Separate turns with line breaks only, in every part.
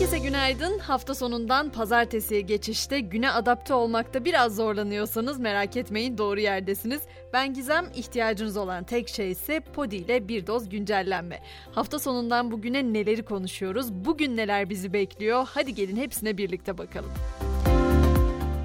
Herkese günaydın. Hafta sonundan pazartesiye geçişte güne adapte olmakta biraz zorlanıyorsanız merak etmeyin doğru yerdesiniz. Ben Gizem, ihtiyacınız olan tek şey ise Podi ile bir doz güncellenme. Hafta sonundan bugüne neleri konuşuyoruz, bugün neler bizi bekliyor hadi gelin hepsine birlikte bakalım.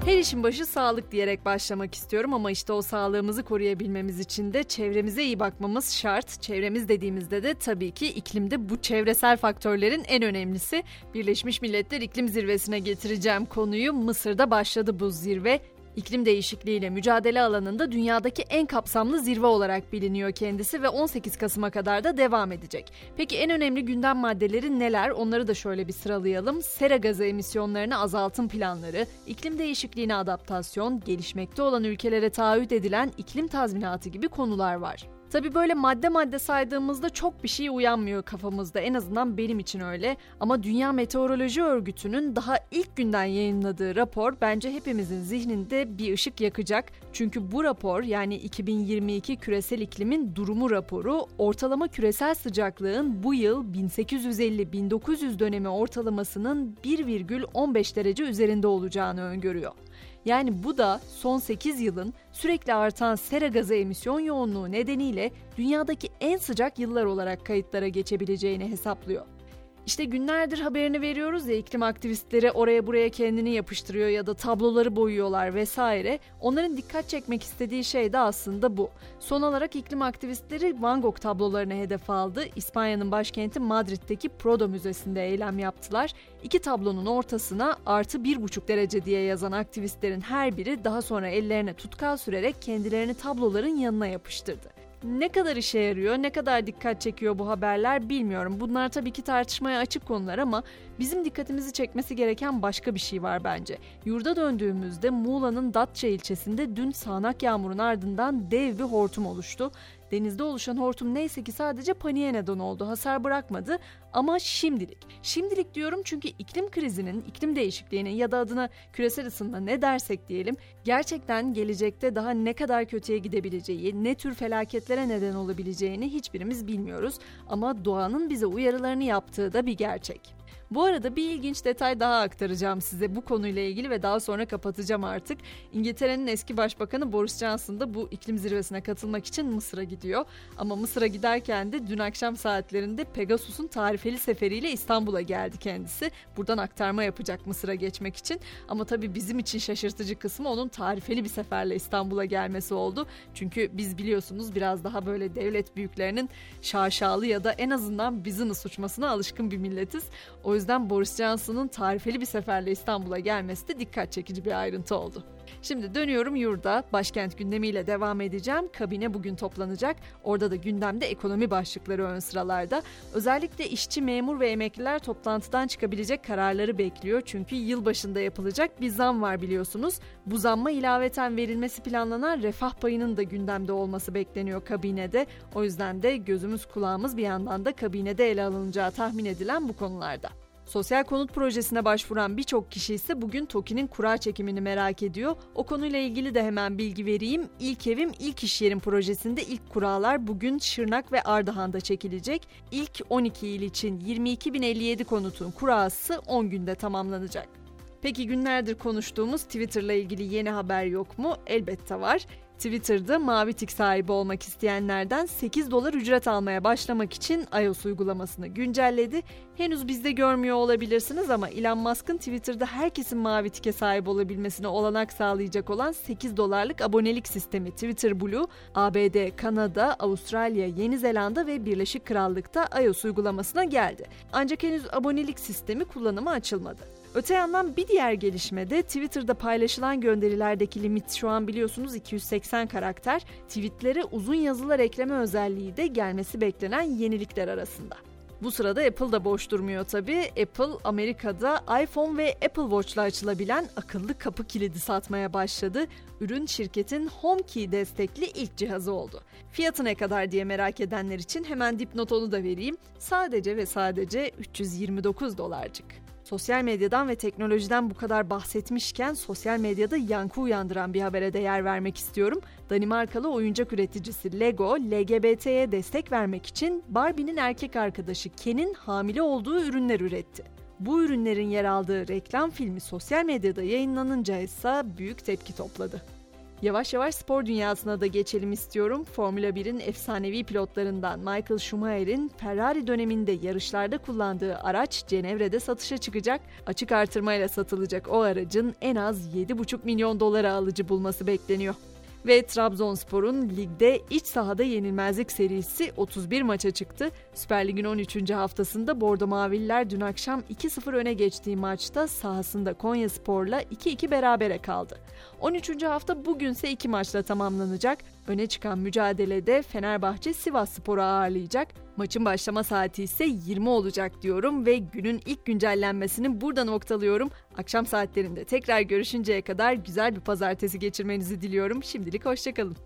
Her işin başı sağlık diyerek başlamak istiyorum ama işte o sağlığımızı koruyabilmemiz için de çevremize iyi bakmamız şart. Çevremiz dediğimizde de tabii ki iklimde bu çevresel faktörlerin en önemlisi. Birleşmiş Milletler İklim Zirvesi'ne getireceğim konuyu. Mısır'da başladı bu zirve. İklim değişikliğiyle mücadele alanında dünyadaki en kapsamlı zirve olarak biliniyor kendisi ve 18 Kasım'a kadar da devam edecek. Peki en önemli gündem maddeleri neler? Onları da şöyle bir sıralayalım. Sera gazı emisyonlarını azaltım planları, iklim değişikliğine adaptasyon, gelişmekte olan ülkelere taahhüt edilen iklim tazminatı gibi konular var. Tabi böyle madde madde saydığımızda çok bir şey uyanmıyor kafamızda. En azından benim için öyle. Ama Dünya Meteoroloji Örgütü'nün daha ilk günden yayınladığı rapor bence hepimizin zihninde bir ışık yakacak. Çünkü bu rapor yani 2022 küresel iklimin durumu raporu ortalama küresel sıcaklığın bu yıl 1850-1900 dönemi ortalamasının 1,15 derece üzerinde olacağını öngörüyor. Yani bu da son 8 yılın sürekli artan sera gazı emisyon yoğunluğu nedeniyle dünyadaki en sıcak yıllar olarak kayıtlara geçebileceğini hesaplıyor. İşte günlerdir haberini veriyoruz ya iklim aktivistleri oraya buraya kendini yapıştırıyor ya da tabloları boyuyorlar vesaire. Onların dikkat çekmek istediği şey de aslında bu. Son olarak iklim aktivistleri Van Gogh tablolarını hedef aldı. İspanya'nın başkenti Madrid'deki Prado Müzesi'nde eylem yaptılar. İki tablonun ortasına artı bir buçuk derece diye yazan aktivistlerin her biri daha sonra ellerine tutkal sürerek kendilerini tabloların yanına yapıştırdı. Ne kadar işe yarıyor, ne kadar dikkat çekiyor bu haberler bilmiyorum. Bunlar tabii ki tartışmaya açık konular ama bizim dikkatimizi çekmesi gereken başka bir şey var bence. Yurda döndüğümüzde Muğla'nın Datça ilçesinde dün sağanak yağmurun ardından dev bir hortum oluştu. Denizde oluşan hortum neyse ki sadece paniğe neden oldu, hasar bırakmadı ama şimdilik. Şimdilik diyorum çünkü iklim krizinin, iklim değişikliğinin ya da adına küresel ısınma ne dersek diyelim gerçekten gelecekte daha ne kadar kötüye gidebileceği, ne tür felaketlere neden olabileceğini hiçbirimiz bilmiyoruz ama doğanın bize uyarılarını yaptığı da bir gerçek. Bu arada bir ilginç detay daha aktaracağım size bu konuyla ilgili ve daha sonra kapatacağım artık. İngiltere'nin eski başbakanı Boris Johnson da bu iklim zirvesine katılmak için Mısır'a gidiyor. Ama Mısır'a giderken de dün akşam saatlerinde Pegasus'un tarifeli seferiyle İstanbul'a geldi kendisi. Buradan aktarma yapacak Mısır'a geçmek için. Ama tabii bizim için şaşırtıcı kısmı onun tarifeli bir seferle İstanbul'a gelmesi oldu. Çünkü biz biliyorsunuz biraz daha böyle devlet büyüklerinin şaşalı ya da en azından business uçmasına alışkın bir milletiz. O yüzden Boris Johnson'ın tarifeli bir seferle İstanbul'a gelmesi de dikkat çekici bir ayrıntı oldu. Şimdi dönüyorum yurda. Başkent gündemiyle devam edeceğim. Kabine bugün toplanacak. Orada da gündemde ekonomi başlıkları ön sıralarda. Özellikle işçi, memur ve emekliler toplantıdan çıkabilecek kararları bekliyor. Çünkü yıl başında yapılacak bir zam var biliyorsunuz. Bu zamma ilaveten verilmesi planlanan refah payının da gündemde olması bekleniyor kabinede. O yüzden de gözümüz kulağımız bir yandan da kabinede ele alınacağı tahmin edilen bu konularda. Sosyal konut projesine başvuran birçok kişi ise bugün TOKİ'nin kura çekimini merak ediyor. O konuyla ilgili de hemen bilgi vereyim. İlk evim ilk iş yerim projesinde ilk kuralar bugün Şırnak ve Ardahan'da çekilecek. İlk 12 il için 22.057 konutun kurası 10 günde tamamlanacak. Peki günlerdir konuştuğumuz Twitter'la ilgili yeni haber yok mu? Elbette var. Twitter'da mavi tik sahibi olmak isteyenlerden 8 dolar ücret almaya başlamak için iOS uygulamasını güncelledi. Henüz bizde görmüyor olabilirsiniz ama Elon Musk'ın Twitter'da herkesin mavi tike sahip olabilmesine olanak sağlayacak olan 8 dolarlık abonelik sistemi Twitter Blue, ABD, Kanada, Avustralya, Yeni Zelanda ve Birleşik Krallık'ta iOS uygulamasına geldi. Ancak henüz abonelik sistemi kullanıma açılmadı. Öte yandan bir diğer gelişmede Twitter'da paylaşılan gönderilerdeki limit şu an biliyorsunuz 280 karakter. Tweetlere uzun yazılar ekleme özelliği de gelmesi beklenen yenilikler arasında. Bu sırada Apple da boş durmuyor tabi. Apple Amerika'da iPhone ve Apple Watch'la açılabilen akıllı kapı kilidi satmaya başladı. Ürün şirketin HomeKey destekli ilk cihazı oldu. Fiyatı ne kadar diye merak edenler için hemen dipnot onu da vereyim. Sadece ve sadece 329 dolarcık. Sosyal medyadan ve teknolojiden bu kadar bahsetmişken sosyal medyada yankı uyandıran bir habere de yer vermek istiyorum. Danimarkalı oyuncak üreticisi Lego, LGBT'ye destek vermek için Barbie'nin erkek arkadaşı Ken'in hamile olduğu ürünler üretti. Bu ürünlerin yer aldığı reklam filmi sosyal medyada yayınlanınca ise büyük tepki topladı. Yavaş yavaş spor dünyasına da geçelim istiyorum. Formula 1'in efsanevi pilotlarından Michael Schumacher'in Ferrari döneminde yarışlarda kullandığı araç Cenevre'de satışa çıkacak. Açık artırmayla satılacak o aracın en az 7,5 milyon dolara alıcı bulması bekleniyor. Ve Trabzonspor'un ligde iç sahada yenilmezlik serisi 31 maça çıktı. Süper Lig'in 13. haftasında Bordo Mavililer dün akşam 2-0 öne geçtiği maçta sahasında Konya Spor'la 2-2 berabere kaldı. 13. hafta bugünse iki maçla tamamlanacak. Öne çıkan mücadelede Fenerbahçe Sivas Spor'u ağırlayacak. Maçın başlama saati ise 20 olacak diyorum ve günün ilk güncellenmesini burada noktalıyorum. Akşam saatlerinde tekrar görüşünceye kadar güzel bir pazartesi geçirmenizi diliyorum. Şimdilik hoşçakalın.